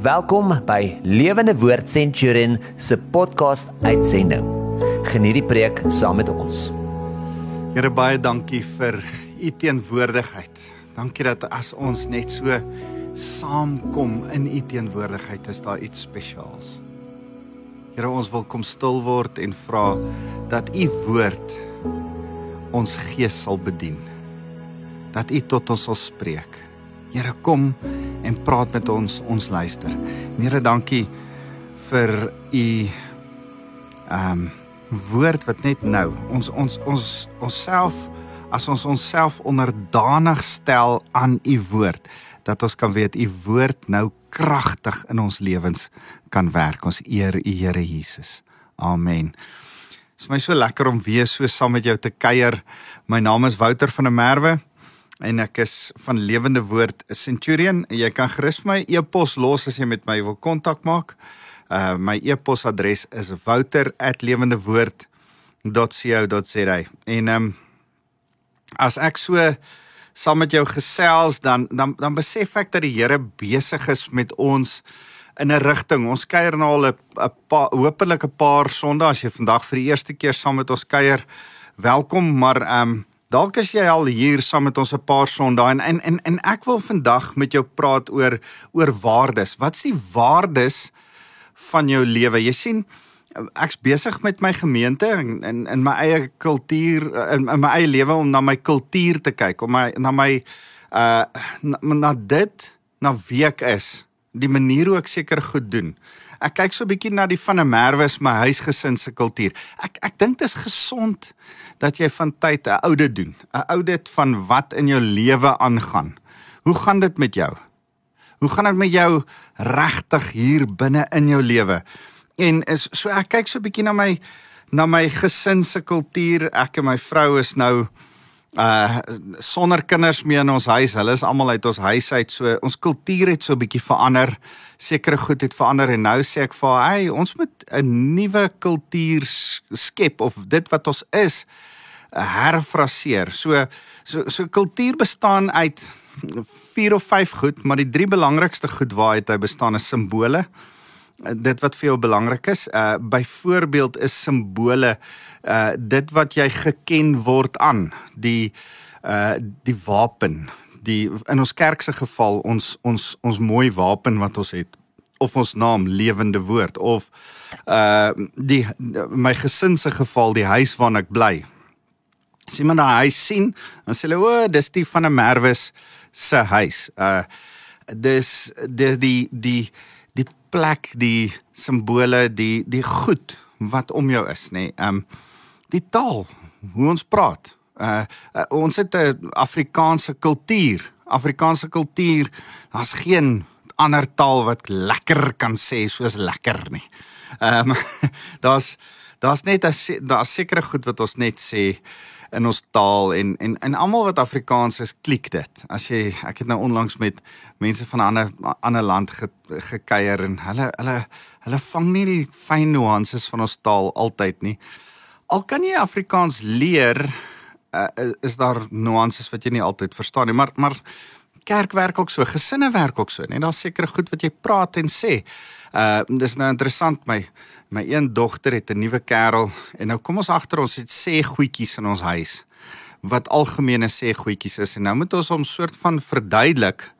Welkom by Lewende Woord Centurion se podcast uitsending. Geniet die preek saam met ons. Here baie dankie vir u teenwoordigheid. Dankie dat as ons net so saamkom in u teenwoordigheid is daar iets spesiaals. Here ons wil kom stil word en vra dat u woord ons gees sal bedien. Dat u tot ons sal spreek. Here kom en praat met ons, ons luister. Here, dankie vir u ehm um, woord wat net nou ons ons ons onsself as ons onsself onderdanig stel aan u woord dat ons kan weet u woord nou kragtig in ons lewens kan werk. Ons eer u Here Jesus. Amen. Dit is my so lekker om weer so saam met jou te kuier. My naam is Wouter van der Merwe en ek is van Lewende Woord Centurion. Jy kan gerus my e-pos los as jy met my wil kontak maak. Uh my e-posadres is wouter@lewendewoord.co.za. En ehm um, as ek so saam met jou gesels dan dan dan besef ek dat die Here besig is met ons in 'n rigting. Ons kuier nou al 'n hopelik 'n paar Sondae as jy vandag vir die eerste keer saam met ons kuier. Welkom, maar ehm um, Dalk is jy al hier saam met ons 'n paar Sondae en, en en en ek wil vandag met jou praat oor oor waardes. Wat's die waardes van jou lewe? Jy sien, ek's besig met my gemeente en in in my eie kultuur in, in my eie lewe om na my kultuur te kyk, om my na my uh na, na dit na wie ek is, die manier hoe ek seker goed doen. Ek kyk so 'n bietjie na die van 'n Merwes my huisgesin se kultuur. Ek ek dink dit is gesond dat jy van tyd 'n audit doen, 'n audit van wat in jou lewe aangaan. Hoe gaan dit met jou? Hoe gaan dit met jou regtig hier binne in jou lewe? En is so ek kyk so 'n bietjie na my na my gesin se kultuur. Ek en my vrou is nou uh sonder kinders meer in ons huis. Hulle is almal uit ons huis uit. So ons kultuur het so 'n bietjie verander. Sekere goed het verander en nou sê ek vir haar, "Hey, ons moet 'n nuwe kultuur skep of dit wat ons is herfraseer. So so so kultuur bestaan uit vier of vyf goed, maar die drie belangrikste goed waaruit hy bestaan is simbole. Dit wat vir jou belangrik is, uh byvoorbeeld is simbole uh dit wat jy geken word aan, die uh die wapen, die in ons kerk se geval ons ons ons mooi wapen wat ons het of ons naam lewende woord of uh die my gesin se geval die huis waarin ek bly as iemand daai huis sien, dan sê hulle o, dis die van 'n Merwes se huis. Uh dis die die die die plek, die simbole, die die goed wat om jou is, nê. Nee. Um die taal, hoe ons praat. Uh, uh ons het 'n Afrikaanse kultuur. Afrikaanse kultuur, daar's geen ander taal wat lekker kan sê soos lekker nie. Ehm um, daar's daar's net daar's sekere goed wat ons net sê in ons taal en en en almal wat Afrikaans is klik dit. As jy ek het nou onlangs met mense van 'n ander ander land ge, gekuier en hulle hulle hulle vang nie die fyn nuances van ons taal altyd nie. Al kan jy Afrikaans leer, uh, is daar nuances wat jy nie altyd verstaan nie, maar maar kerk werk ook so, gesinne werk ook so, net daar's sekere goed wat jy praat en sê. Uh dis nou interessant my my een dogter het 'n nuwe kerel en nou kom ons agter ons het sê goedjies in ons huis wat algemene sê goedjies is en nou moet ons hom soort van verduidelik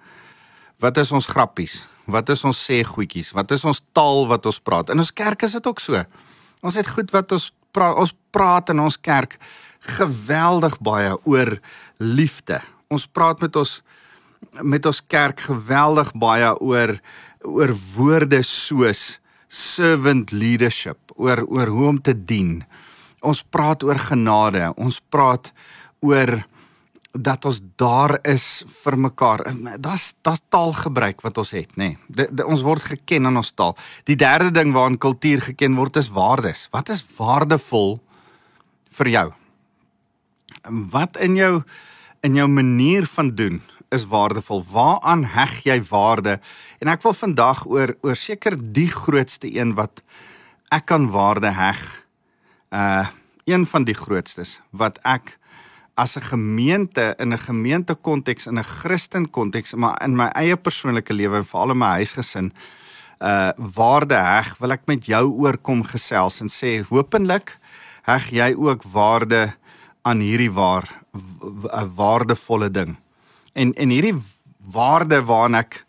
wat is ons grappies? Wat is ons sê goedjies? Wat is ons taal wat ons praat? In ons kerk is dit ook so. Ons het goed wat ons praat ons praat in ons kerk geweldig baie oor liefde. Ons praat met ons met ons kerk geweldig baie oor oor woorde soos servant leadership, oor oor hoe om te dien. Ons praat oor genade, ons praat oor dat ons daar is vir mekaar. Das das taalgebruik wat ons het, nê. Nee. Ons word geken in ons taal. Die derde ding waaraan kultuur geken word is waardes. Wat is waardevol vir jou? Wat in jou in jou manier van doen is waardevol. Waaraan heg jy waarde? En ek wil vandag oor oor seker die grootste een wat ek kan waarde heg. Uh een van die grootstes wat ek as 'n gemeente in 'n gemeente konteks in 'n Christen konteks maar in my eie persoonlike lewe en veral in my huisgesin uh waarde heg, wil ek met jou oorkom gesels en sê hopelik heg jy ook waarde aan hierdie waar 'n waardevolle ding. En en hierdie waarde waaraan ek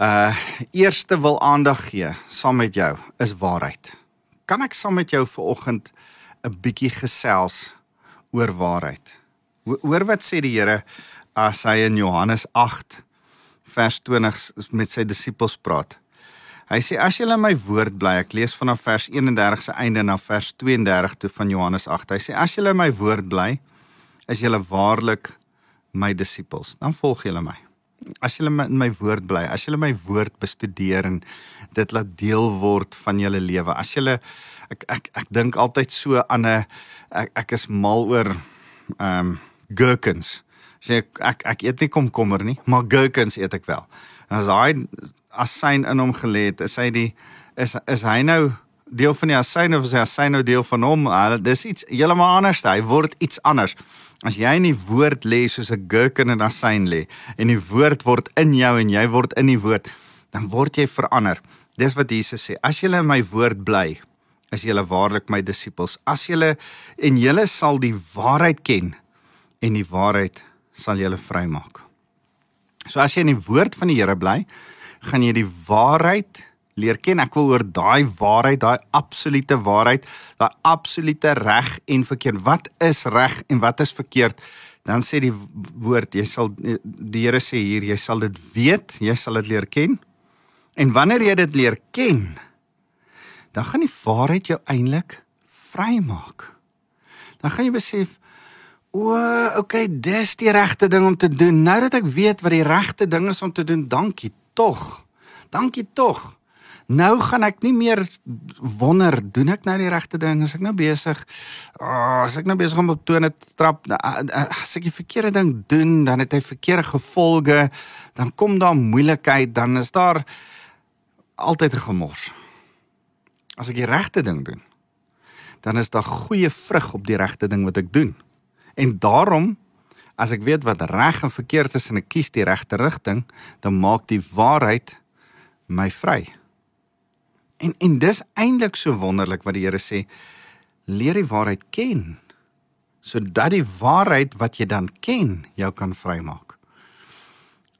uh eerste wil aandag gee saam met jou is waarheid. Kan ek saam met jou vanoggend 'n bietjie gesels oor waarheid? Hoor wat sê die Here as hy in Johannes 8 vers 20 met sy disippels praat. Hy sê as julle my woord bly, ek lees vanaf vers 31 se einde na vers 32 toe van Johannes 8. Hy sê as julle my woord bly, is julle waarlik my disippels. Dan volg julle my. As julle in my woord bly, as julle my woord bestudeer en dit laat deel word van julle lewe. As julle ek ek ek dink altyd so aan 'n ek ek is mal oor ehm um, gherkins. Sê ek, ek ek eet nie komkommer nie, maar gherkins eet ek wel. En as daai asyn in hom gelê het, is hy die is is hy nou deel van die asyn of is hy asyn nou deel van hom? Uh, dis iets heeltemal anders. Hy word iets anders. As jy in die woord lê soos 'n gurk in asyn lê en die woord word in jou en jy word in die woord, dan word jy verander. Dis wat Jesus sê. As julle in my woord bly, is julle waarlik my disippels. As julle en julle sal die waarheid ken en die waarheid sal julle vrymaak. So as jy in die woord van die Here bly, gaan jy die waarheid leer ken. Ek wil oor daai waarheid, daai absolute waarheid, daai absolute reg en verkeerd. Wat is reg en wat is verkeerd? Dan sê die woord, jy sal die Here sê hier, jy sal dit weet, jy sal dit leer ken. En wanneer jy dit leer ken, dan gaan die waarheid jou eintlik vrymaak. Dan gaan jy besef O, okay, dis die regte ding om te doen. Nou dat ek weet wat die regte ding is om te doen, dankie tog. Dankie tog. Nou gaan ek nie meer wonder, doen ek nou die regte ding? As ek nou besig, oh, as ek nou besig om op tone te trap, as ek die verkeerde ding doen, dan het hy verkeerde gevolge, dan kom daar moeilikheid, dan is daar altyd 'n gemors. As ek die regte ding doen, dan is daar goeie vrug op die regte ding wat ek doen. En daarom as ek weet wat reg en verkeerd is en ek kies die regte rigting, dan maak die waarheid my vry. En en dis eintlik so wonderlik wat die Here sê, leer die waarheid ken sodat die waarheid wat jy dan ken jou kan vrymaak.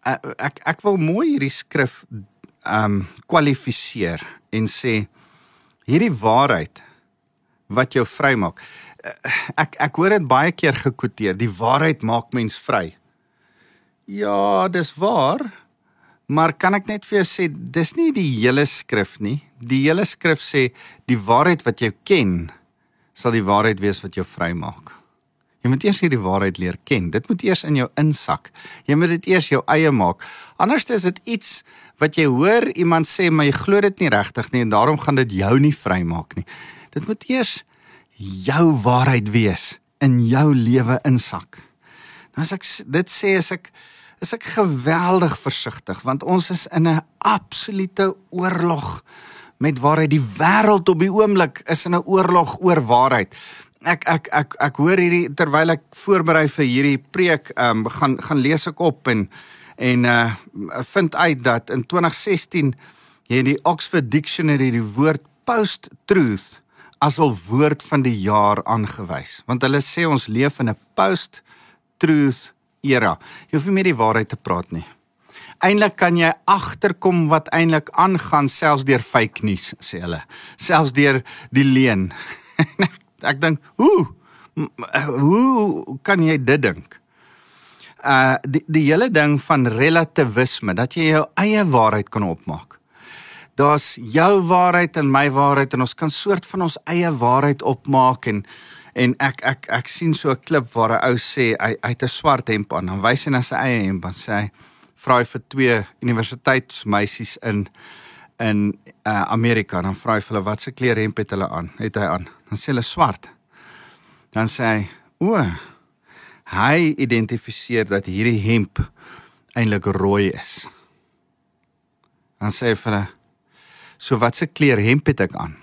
Ek ek wil mooi hierdie skrif ehm um, kwalifiseer en sê hierdie waarheid wat jou vrymaak ek ek hoor dit baie keer gekwoteer, die waarheid maak mens vry. Ja, dis waar. Maar kan ek net vir jou sê, dis nie die hele skrif nie. Die hele skrif sê die waarheid wat jy ken, sal die waarheid wees wat jou vrymaak. Jy moet eers hierdie waarheid leer ken. Dit moet eers in jou insak. Jy moet dit eers jou eie maak. Anders is dit iets wat jy hoor iemand sê, maar jy glo dit nie regtig nie en daarom gaan dit jou nie vrymaak nie. Dit moet eers jou waarheid wees in jou lewe insak. Nou as ek dit sê as ek is ek geweldig versigtig want ons is in 'n absolute oorlog met waarheid. Die wêreld op die oomblik is in 'n oorlog oor waarheid. Ek ek ek ek hoor hierdie terwyl ek voorberei vir hierdie preek, ehm um, gaan gaan lees ek op en en uh vind uit dat in 2016 jy in die Oxford Dictionary die woord post truth as 'n woord van die jaar aangewys want hulle sê ons leef in 'n post truth era. Jy hoef nie meer die waarheid te praat nie. Eintlik kan jy agterkom wat eintlik aangaan selfs deur fake news sê hulle. Selfs deur die leuen ek dink hoe hoe kan jy dit dink? Uh die die hele ding van relativisme dat jy jou eie waarheid kan opmaak. Daar's jou waarheid en my waarheid en ons kan soort van ons eie waarheid opmaak en en ek ek ek sien so 'n klip waar 'n ou sê hy hy het 'n swart hemp aan. Dan wys hy na sy eie hemp en sê hy vra hy vir twee universiteitsmeisies in in uh, Amerika. Dan vra hy vir hulle wat se kleur hemp het hulle aan? Het hy aan. Dan sê hulle swart. Dan sê hy o hy identifiseer dat hierdie hemp eintlik rooi is. Dan sê hy vir hulle So wat se kleur hemp het ek aan?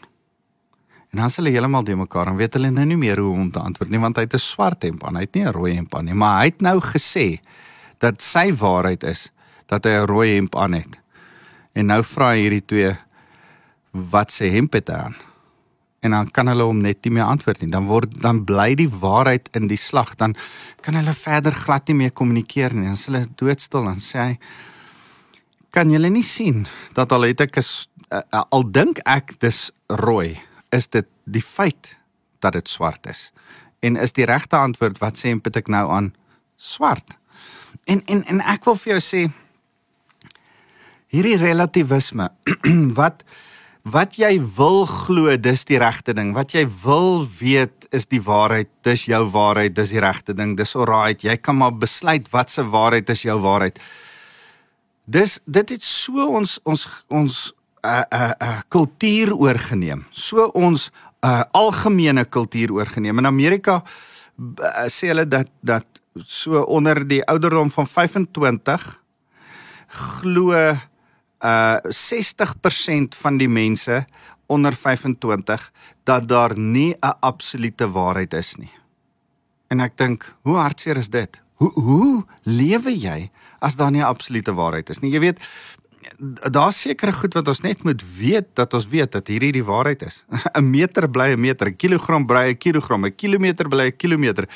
En dan sal hulle heeltemal de mekaar en weet hulle nou nie meer hoe om te antwoord nie want hy het 'n swart hemp aan, hy het nie 'n rooi hemp aan nie, maar hy het nou gesê dat sy waarheid is dat hy 'n rooi hemp aan het. En nou vra hierdie twee wat sê Hempete aan? En dan kan hulle hom net nie meer antwoord nie. Dan word dan bly die waarheid in die slag. Dan kan hulle verder glad nie meer kommunikeer nie. Dan is hulle doodstil en sê hy kan julle nie sien dat al het ek is, al dink ek dis rooi, is dit die feit dat dit swart is. En is die regte antwoord wat sê Hempete ek nou aan swart? En en en ek wil vir jou sê hierdie relativisme wat wat jy wil glo dis die regte ding wat jy wil weet is die waarheid dis jou waarheid dis die regte ding dis alright jy kan maar besluit wat se waarheid is jou waarheid dis dit het so ons ons ons uh, uh, uh, kultuur oorgeneem so ons uh, algemene kultuur oorgeneem in Amerika uh, sê hulle dat dat so onder die ouderdom van 25 glo uh 60% van die mense onder 25 dat daar nie 'n absolute waarheid is nie. En ek dink, hoe hartseer is dit? Hoe hoe lewe jy as daar nie 'n absolute waarheid is nie? Jy weet, daar's sekere goed wat ons net moet weet dat ons weet dat hierdie die waarheid is. 'n Meter bly 'n meter, 'n kilogram bly 'n kilogram, 'n kilometer bly 'n kilometer.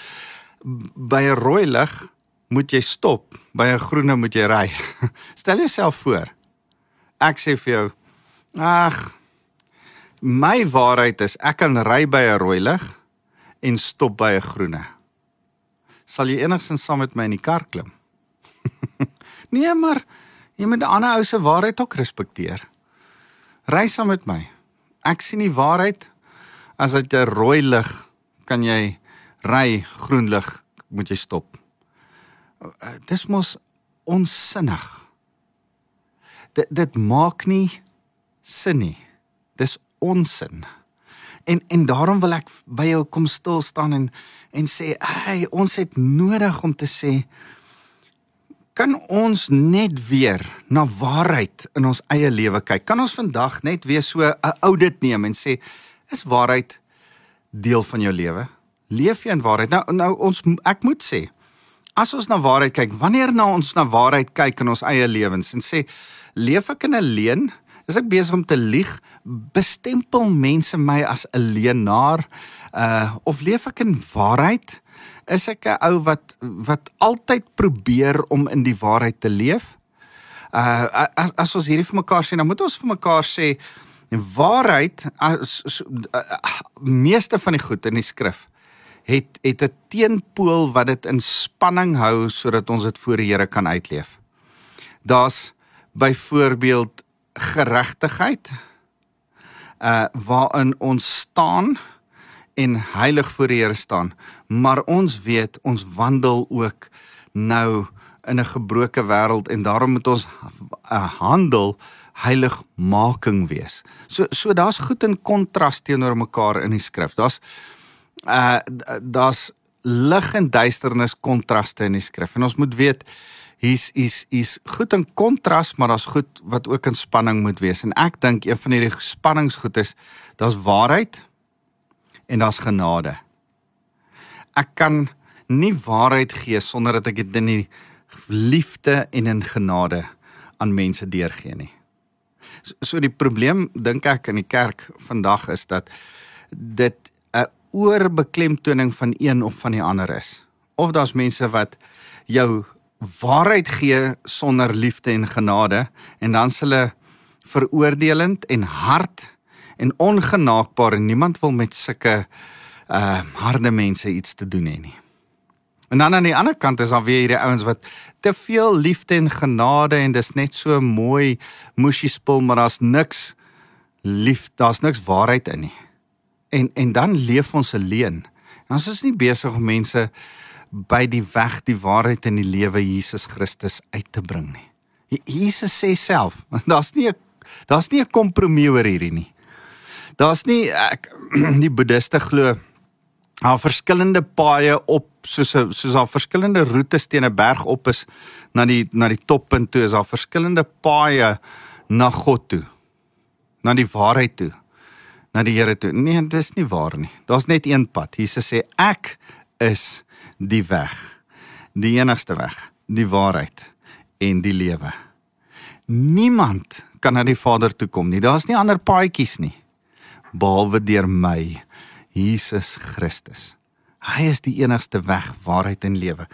By 'n rooi lig moet jy stop, by 'n groene moet jy ry. Stel jouself voor ek sê vir jou ag my waarheid is ek kan ry by 'n rooi lig en stop by 'n groene. Sal jy enigsins saam met my in die kar klim? nee, maar jy moet 'n ander ou se waarheid ook respekteer. Ry saam met my. Ek sien die waarheid as dit 'n rooi lig kan jy ry, groen lig moet jy stop. Dis mos onsinnig dit dit maak nie sin nie. Dis onsin. En en daarom wil ek by jou kom stil staan en en sê, "Hey, ons het nodig om te sê kan ons net weer na waarheid in ons eie lewe kyk. Kan ons vandag net weer so 'n audit neem en sê, is waarheid deel van jou lewe? Leef jy in waarheid? Nou nou ons ek moet sê, as ons na waarheid kyk, wanneer na ons na waarheid kyk in ons eie lewens en sê leef ek in 'n leuen? Is ek besig om te lieg? Bestempel mense my as 'n leienaar? Uh of leef ek in waarheid? Is ek 'n ou wat wat altyd probeer om in die waarheid te leef? Uh as as ons hierdie vir mekaar sê, dan moet ons vir mekaar sê waarheid as so, uh, meeste van die goed in die skrif het het 'n teenpool wat dit in spanning hou sodat ons dit voor die Here kan uitleef. Daar's byvoorbeeld geregtigheid uh waarin ons staan en heilig voor die Here staan maar ons weet ons wandel ook nou in 'n gebroke wêreld en daarom moet ons 'n uh, handel heiligmaking wees. So so daar's goed in kontras teenoor mekaar in die skrif. Daar's uh daar's lig en duisternis kontraste in die skrif. En ons moet weet hier's is is goed in kontras, maar daar's goed wat ook in spanning moet wees. En ek dink een van hierdie spanningsgoed is daar's waarheid en daar's genade. Ek kan nie waarheid gee sonder dat ek dit in die liefde en in genade aan mense deurgee nie. So, die probleem dink ek in die kerk vandag is dat dit 'n oorbeklemtoning van een of van die ander is. Of daar's mense wat jou waarheid gee sonder liefde en genade en dan s hulle veroordelend en hard en ongenaakbaar en niemand wil met sulke uh harde mense iets te doen hê nie. En dan aan die ander kant is daar weer hierdie ouens wat te veel liefde en genade en dis net so mooi mushy spul maar daar's niks lief, daar's niks waarheid in nie. En en dan leef ons alleen. Ons is nie besig om mense by die weg, die waarheid en die lewe Jesus Christus uit te bring nie. Jesus sê self, daar's nie 'n daar's nie 'n kompromie oor hierdie nie. Daar's nie ek die boeddiste glo daar verskillende paaie op soos soos daar verskillende roetes teen 'n berg op is na die na die toppunt toe is daar verskillende paaie na God toe. Na die waarheid toe. Na die Here toe. Nee, dit is nie waar nie. Daar's net een pad. Jesus sê ek is die weg, die enigste weg, die waarheid en die lewe. Niemand kan na die Vader toe kom nie. Daar's nie ander paadjies nie behalwe deur my, Jesus Christus. Hy is die enigste weg, waarheid en lewe.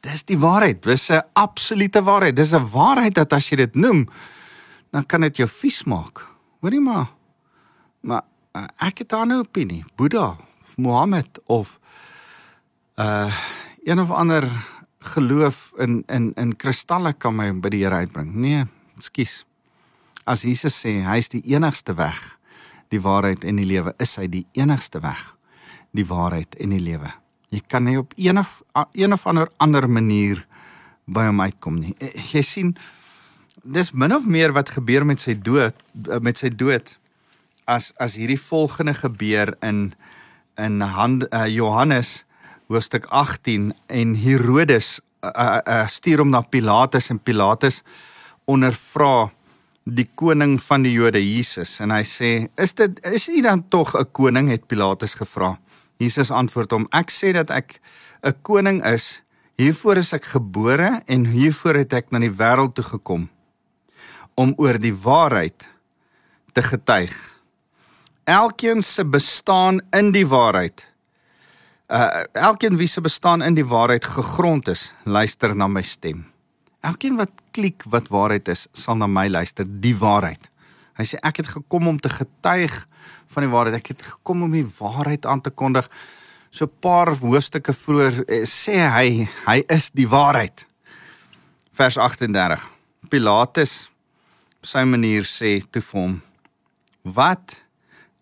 Dis die waarheid. Dis 'n absolute waarheid. Dis 'n waarheid dat as jy dit noem, dan kan dit jou vies maak. Hoorie maar. Maar uh, ek het 'n ander opinie. Boeddha of Mohammed of uh een of ander geloof in in in kristalle kan my by die Here uitbring. Nee, ekskuus. As Jesus sê hy is die enigste weg, die waarheid en die lewe, is hy die enigste weg, die waarheid en die lewe. Jy kan nie op of een of ander ander manier by hom uitkom nie. Eh, jy sien dis min of meer wat gebeur met sy dood eh, met sy dood as as hierdie volgende gebeur in in hand, uh, Johannes hoofstuk 18 en Herodes uh, uh, stuur hom na Pilatus en Pilatus ondervra die koning van die Jode Jesus en hy sê is dit is u dan tog 'n koning? het Pilatus gevra. Jesus antwoord hom ek sê dat ek 'n koning is. Hiervoor is ek gebore en hiervoor het ek na die wêreld toe gekom om oor die waarheid te getuig. Elkeen se bestaan in die waarheid Uh elkeen wie se bestaan in die waarheid gegrond is, luister na my stem. Elkeen wat klik wat waarheid is, sal na my luister, die waarheid. Hy sê ek het gekom om te getuig van die waarheid. Ek het gekom om die waarheid aan te kondig. So 'n paar hoofstukke vroeër eh, sê hy hy is die waarheid. Vers 38. Pilatus op sy manier sê toe vir hom: "Wat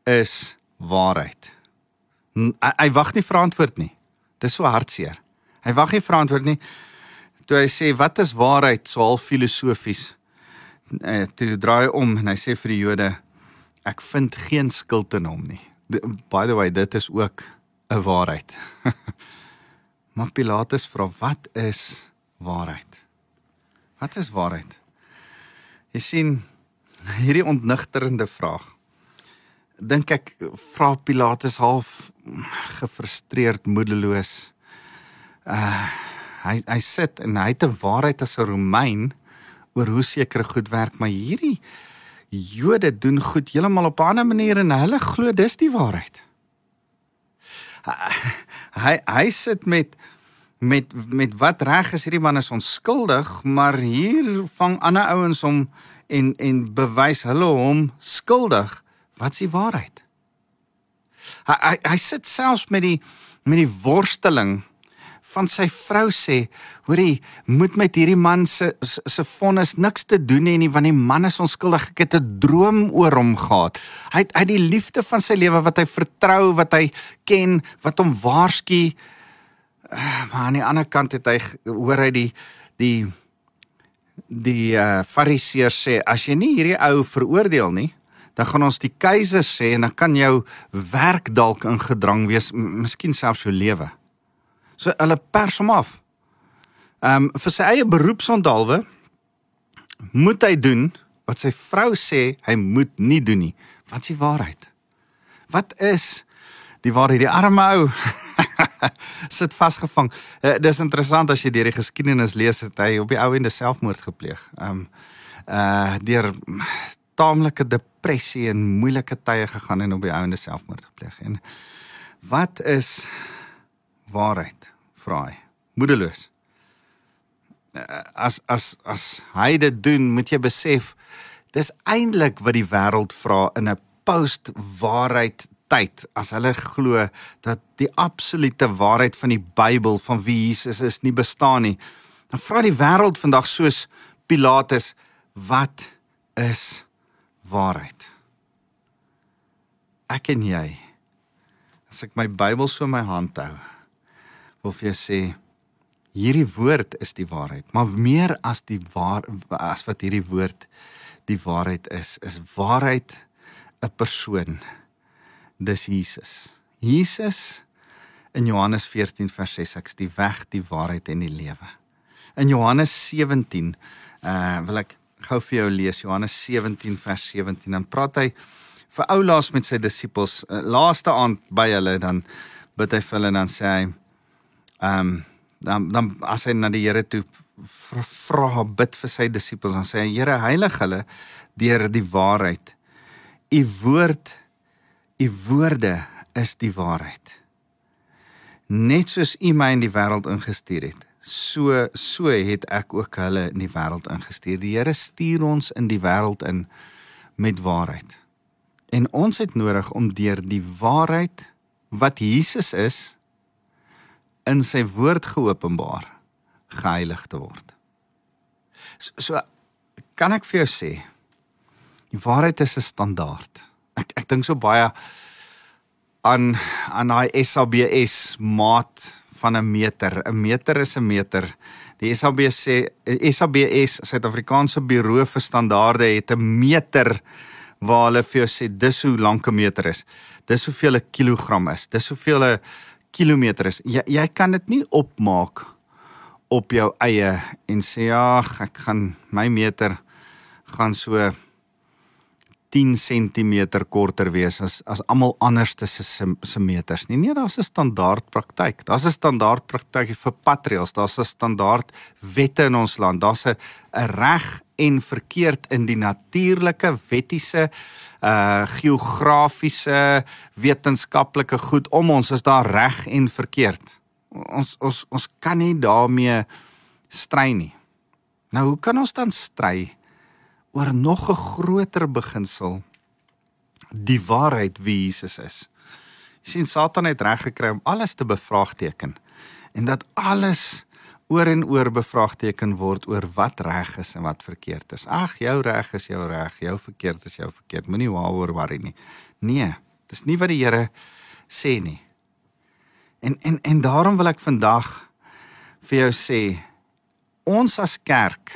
is waarheid?" hy, hy wag nie vir antwoord nie. Dis so hartseer. Hy wag nie vir antwoord nie. Toe hy sê wat is waarheid so half filosofies. Eh toe draai om en hy sê vir die Jode ek vind geen skuld in hom nie. By the way, dit is ook 'n waarheid. maar Pilatus vra wat is waarheid? Wat is waarheid? Jy sien hierdie ontnigterende vraag dink ek vra Pilatus half gefrustreerd, moedeloos. Uh hy hy sit en hy het 'n waarheid as 'n Romein oor hoe sekere goed werk, maar hierdie Jode doen goed heeltemal op 'n ander manier en hulle glo dis die waarheid. Hy hy sit met met met wat reg is hierdie man is onskuldig, maar hier vang ander ouens hom en en bewys hulle hom skuldig. Wat is die waarheid? Hy hy, hy sit selfs met die met die worsteling van sy vrou sê, hoorie, moet met hierdie man se se vonnis niks te doen hê nie want die man is onskuldig. Ek het 'n droom oor hom gehad. Hy het uit die liefde van sy lewe wat hy vertrou, wat hy ken, wat hom waarsku. Ah, maar aan die ander kant het hy hoor hy die die die uh, fariseërs sê as jy nie hierdie ou veroordeel nie, dan gaan ons die keiser sê en dan kan jou werk dalk ingedrang wees, miskien selfs jou lewe. So hulle pers hom af. Ehm um, vir sy eie beroepsondalwe moet hy doen wat sy vrou sê hy moet nie doen nie. Wat is die waarheid? Wat is die waarheid? Die arme ou sit vasgevang. Uh, dis interessant as jy deur die geskiedenis lees dat hy op die ou ende selfmoord gepleeg. Ehm um, uh deur taamlike depressie en moeilike tye gegaan en op die ouende selfmoord gepleeg. En wat is waarheid? Vra hy. Moedeloos. As as as hy dit doen, moet jy besef dis eintlik wat die wêreld vra in 'n post-waarheid tyd as hulle glo dat die absolute waarheid van die Bybel van wie Jesus is nie bestaan nie. Dan vra die wêreld vandag soos Pilatus, wat is waarheid. Ek en jy as ek my Bybel so in my hand hou, wil vir jou sê hierdie woord is die waarheid, maar meer as die waar as wat hierdie woord die waarheid is, is waarheid 'n persoon. Dis Jesus. Jesus in Johannes 14 vers 6 ek's die weg, die waarheid en die lewe. In Johannes 17 uh eh, wil ek gou vir jou lees Johannes 17 vers 17 dan praat hy vir oulaas met sy disippels uh, laaste aand by hulle dan bid hy vir hulle en dan sê hy ehm um, dan dan as hy na die Here toe vra bid vir sy disippels dan sê hy Here heilig hulle deur die waarheid. U woord, u woorde is die waarheid. Net soos u my in die wêreld ingestuur het, so so het ek ook hulle in die wêreld ingestuur. Die Here stuur ons in die wêreld in met waarheid. En ons het nodig om deur die waarheid wat Jesus is in sy woord geopenbaar geheilig te word. So, so kan ek vir jou sê die waarheid is 'n standaard. Ek ek dink so baie aan aan daai SABS maat van 'n meter. 'n Meter is 'n meter. Die SABS sê SABS Suid-Afrikaanse Buro vir Standaarde het 'n meter waar hulle vir jou sê dis hoe lank 'n meter is. Dis hoeveel 'n kilogram is. Dis hoeveel 'n kilometer is. Jy jy kan dit nie opmaak op jou eie en sê ag ek gaan my meter gaan so 10 cm korter wees as as almal anderste se se meters nie. Nee, daar's 'n standaard praktyk. Daar's 'n standaard praktyk vir patreels. Daar's 'n standaard wette in ons land. Daar's 'n 'n reg en verkeerd in die natuurlike wettiese uh geografiese wetenskaplike goed om ons is daar reg en verkeerd. Ons ons ons kan nie daarmee stry nie. Nou hoe kan ons dan stry oor nog 'n groter beginsel die waarheid wie Jesus is. Jy sien Satan het reg gekry om alles te bevraagteken en dat alles oor en oor bevraagteken word oor wat reg is en wat verkeerd is. Ag, jou reg is jou reg, jou verkeerd is jou verkeerd. Moenie waaroor worry nie. Nee, dis nie wat die Here sê nie. En en en daarom wil ek vandag vir jou sê ons as kerk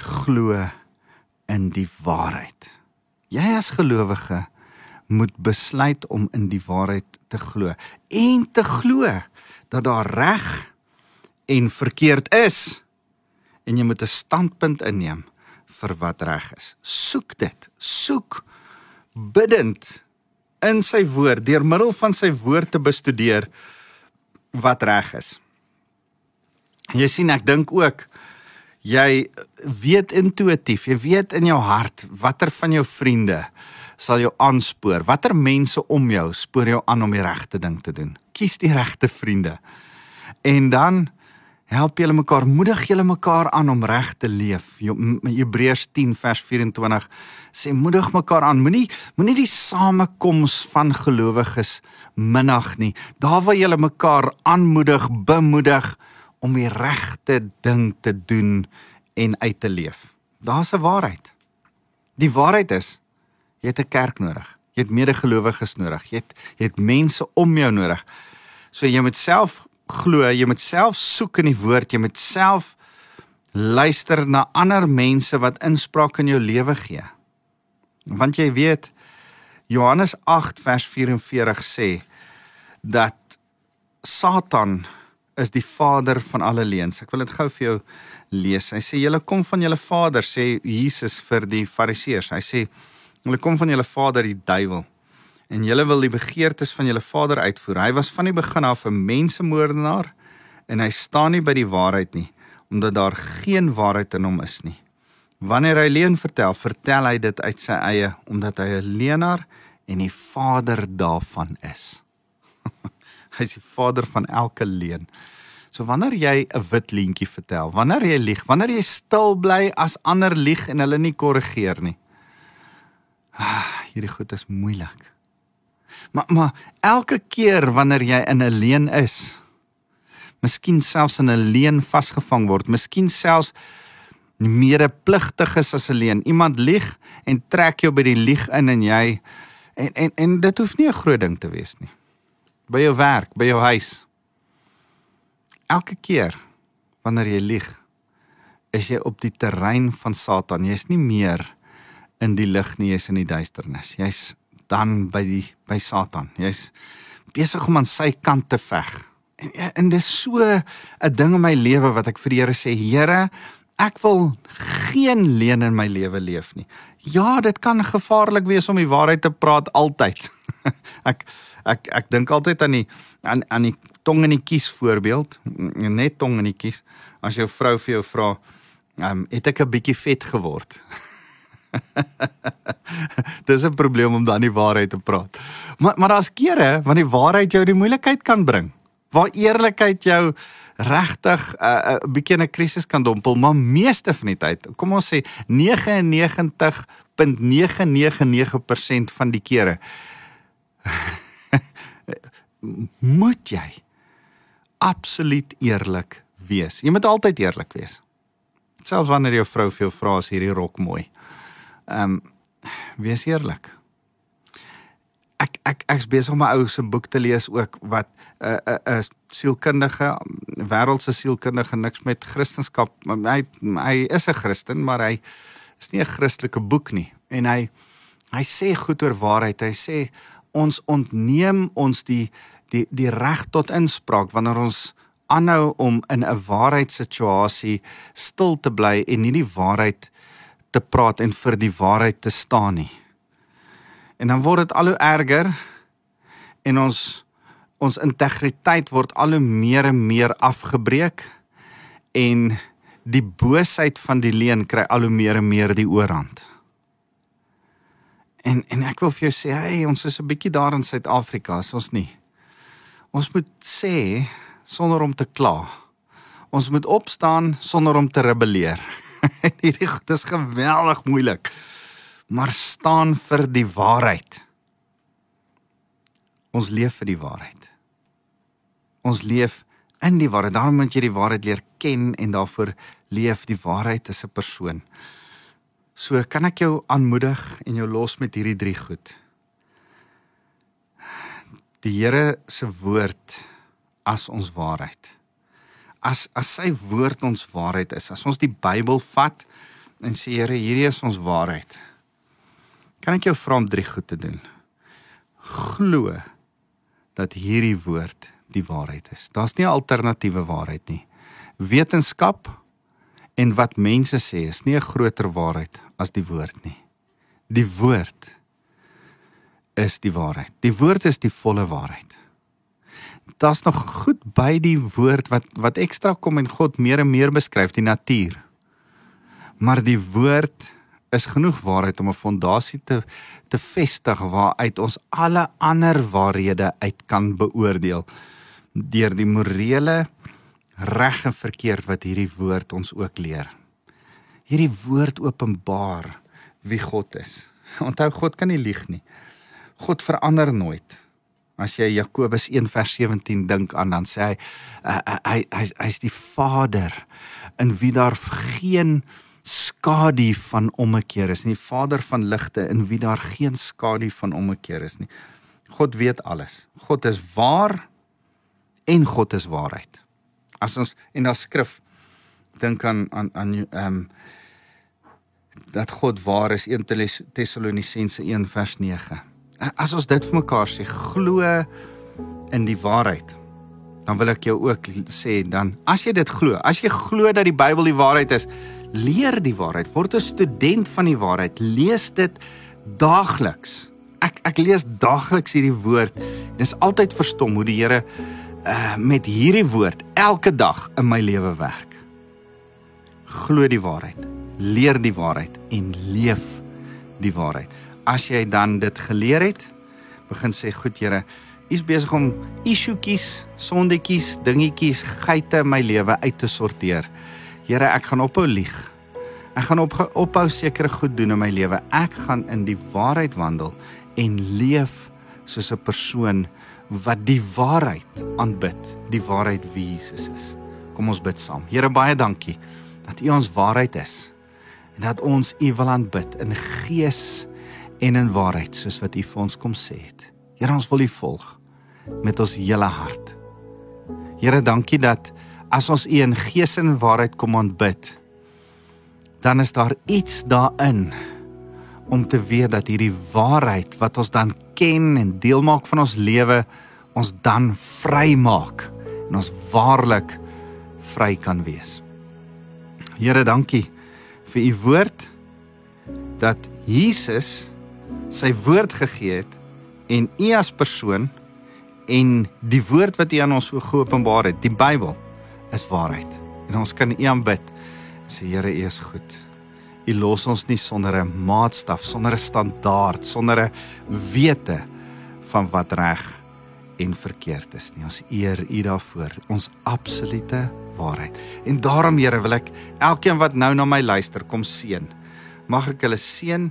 glo in die waarheid. Jy as gelowige moet besluit om in die waarheid te glo en te glo dat daar reg en verkeerd is en jy moet 'n standpunt inneem vir wat reg is. Soek dit. Soek bidend in sy woord deur middel van sy woord te bestudeer wat reg is. Jy sien ek dink ook jy weet intuïtief, jy weet in jou hart watter van jou vriende sal jou aanspoor, watter mense om jou spoor jou aan om die regte ding te doen. Kies die regte vriende. En dan help julle mekaar, moedig julle mekaar aan om reg te leef. Hebreërs 10 vers 24 sê moedig mekaar aan. Moenie moenie die samekoms van gelowiges minag nie. Daar waar julle mekaar aanmoedig, bemoedig om die regte ding te doen en uit te leef. Daar's 'n waarheid. Die waarheid is jy het 'n kerk nodig. Jy het medegelowiges nodig. Jy het jy het mense om jou nodig. So jy moet self glo, jy moet self soek in die woord, jy moet self luister na ander mense wat inspraak in jou lewe gee. Want jy weet Johannes 8 vers 44 sê dat Satan is die vader van alle leuns. Ek wil dit gou vir jou lees. Hy sê julle kom van julle vader sê Jesus vir die fariseërs. Hy sê julle kom van julle vader die duiwel en julle wil die begeertes van julle vader uitvoer. Hy was van die begin af 'n mensemoordenaar en hy staan nie by die waarheid nie omdat daar geen waarheid in hom is nie. Wanneer hy leuen vertel, vertel hy dit uit sy eie omdat hy 'n leenaar en die vader daarvan is. Hy is die vader van elke leuen. So wanneer jy 'n wit leentjie vertel, wanneer jy lieg, wanneer jy stil bly as ander lieg en hulle nie korrigeer nie. Ah, hierdie goed is moeilik. Maar maar elke keer wanneer jy in 'n leuen is, miskien selfs in 'n leuen vasgevang word, miskien selfs meer pligtig is as 'n leuen. Iemand lieg en trek jou by die lieg in en jy en en en dit hoef nie 'n groot ding te wees nie by jou werk, by jou huis. Elke keer wanneer jy lieg, is jy op die terrein van Satan. Jy's nie meer in die lig nie, jy's in die duisternis. Jy's dan by die by Satan. Jy's besig om aan sy kant te veg. En, en dis so 'n ding in my lewe wat ek vir die Here sê, Here, ek wil geen leuen in my lewe leef nie. Ja, dit kan gevaarlik wees om die waarheid te praat altyd. ek ek ek dink altyd aan die aan aan die tong in die kies voorbeeld, net tong in die kies. As jou vrou vir jou vra, ehm um, het ek 'n bietjie vet geword? Dis 'n probleem om dan die waarheid te praat. Maar maar daar's kere wanneer die waarheid jou die moeilikheid kan bring. Waar eerlikheid jou regtig 'n uh, 'n uh, bietjie 'n krisis kan dompel, maar meeste van die tyd, kom ons sê 99.999% van die kere moet jy absoluut eerlik wees. Jy moet altyd eerlik wees. Selfs wanneer jou vrou vir jou vra as hierdie rok mooi. Ehm um, wees eerlik. Ek ek ek's besig om my ou se boek te lees ook wat 'n uh, 'n uh, 'n uh, sielkundige wêreldse sielkundige niks met Christendom. Hy hy is 'n Christen, maar hy is nie 'n Christelike boek nie. En hy hy sê goed oor waarheid. Hy sê ons ontneem ons die die die reg tot inspraak wanneer ons aanhou om in 'n waarheidssituasie stil te bly en nie die waarheid te praat en vir die waarheid te staan nie. En dan word dit al hoe erger en ons ons integriteit word al hoe meer en meer afgebreek en die boosheid van die leuen kry al hoe meer en meer die oorhand. En en ek wil vir jou sê, hey, ons is 'n bietjie daar in Suid-Afrika, is ons nie. Ons moet sê sonder om te kla. Ons moet opstaan sonder om te rebelleer. Hierdie is geweldig moeilik. Maar staan vir die waarheid. Ons leef vir die waarheid ons leef in die waarheid. Daarom moet jy die waarheid leer ken en daarvoor leef. Die waarheid is 'n persoon. So kan ek jou aanmoedig en jou los met hierdie drie goed. Die Here se woord as ons waarheid. As as sy woord ons waarheid is, as ons die Bybel vat en sê Here, hierdie is ons waarheid. Kan ek jou vra om drie goed te doen? Glo dat hierdie woord die waarheid is. Daar's nie 'n alternatiewe waarheid nie. Wetenskap en wat mense sê is nie 'n groter waarheid as die woord nie. Die woord is die waarheid. Die woord is die volle waarheid. Daar's nog goed by die woord wat wat ekstra kom en God meer en meer beskryf die natuur. Maar die woord is genoeg waarheid om 'n fondasie te te vestig waaruit ons alle ander waarhede uit kan beoordeel deur die morele reg en verkeerd wat hierdie woord ons ook leer. Hierdie woord openbaar wie God is. Onthou God kan nie lieg nie. God verander nooit. As jy Jakobus 1:17 dink aan dan sê hy hy hy hy's die Vader in wie daar geen skadu van ommekeer is nie. Vader van ligte in wie daar geen skadu van ommekeer is nie. God weet alles. God is waar en God is waarheid. As ons en daar skrif dink aan aan aan ehm um, dat God waar is 1 Tessalonisense 1 vers 9. As ons dit vir mekaar sê, glo in die waarheid. Dan wil ek jou ook sê dan as jy dit glo, as jy glo dat die Bybel die waarheid is, leer die waarheid, word 'n student van die waarheid, lees dit daagliks. Ek ek lees daagliks hierdie woord. Dit is altyd verstom hoe die Here uh, met hierdie woord elke dag in my lewe werk. Glo die waarheid, leer die waarheid en leef die waarheid. As jy dan dit geleer het, begin sê goed Here, U's besig om isuetjies, sondetjies, dingetjies, geite in my lewe uit te sorteer. Here, ek gaan ophou lieg. Ek gaan op ophou sekere goed doen in my lewe. Ek gaan in die waarheid wandel en leef soos 'n persoon wat die waarheid aanbid, die waarheid wie Jesus is. Kom ons bid saam. Here baie dankie dat U ons waarheid is en dat ons U wil aanbid in gees en in waarheid soos wat U vir ons kom sê het. Here ons wil U volg met ons hele hart. Here dankie dat as ons U in gees en waarheid kom aanbid, dan is daar iets daarin om te weet dat hierdie waarheid wat ons dan ken en deel maak van ons lewe ons dan vry maak en ons waarlik vry kan wees. Here, dankie vir u woord dat Jesus sy woord gegee het en u as persoon en die woord wat u aan ons geopenbaar het, die Bybel is waarheid. En ons kan u aanbid. Sê Here, u is goed. U los ons nie sonder 'n maatstaf, sonder 'n standaard, sonder 'n wete van wat reg en verkeerd is nie. Ons eer U daarvoor, ons absolute waarheid. En daarom Here wil ek elkeen wat nou na my luister kom seën. Mag ek hulle seën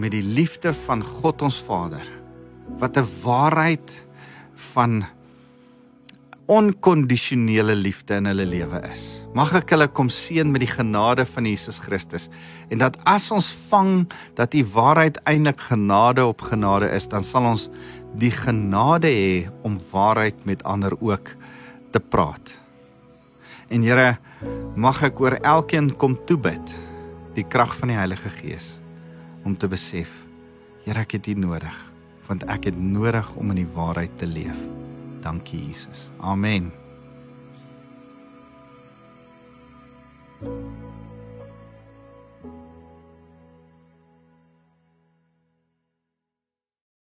met die liefde van God ons Vader wat 'n waarheid van onkondisionele liefde in hulle lewe is. Mag ek hulle kom seën met die genade van Jesus Christus en dat as ons vang dat die waarheid eintlik genade op genade is, dan sal ons die genade hê om waarheid met ander ook te praat. En Here, mag ek oor elkeen kom toebid die krag van die Heilige Gees om te besef, Here, ek het U nodig, want ek het nodig om in die waarheid te leef. Dankie Jesus. Amen. thank you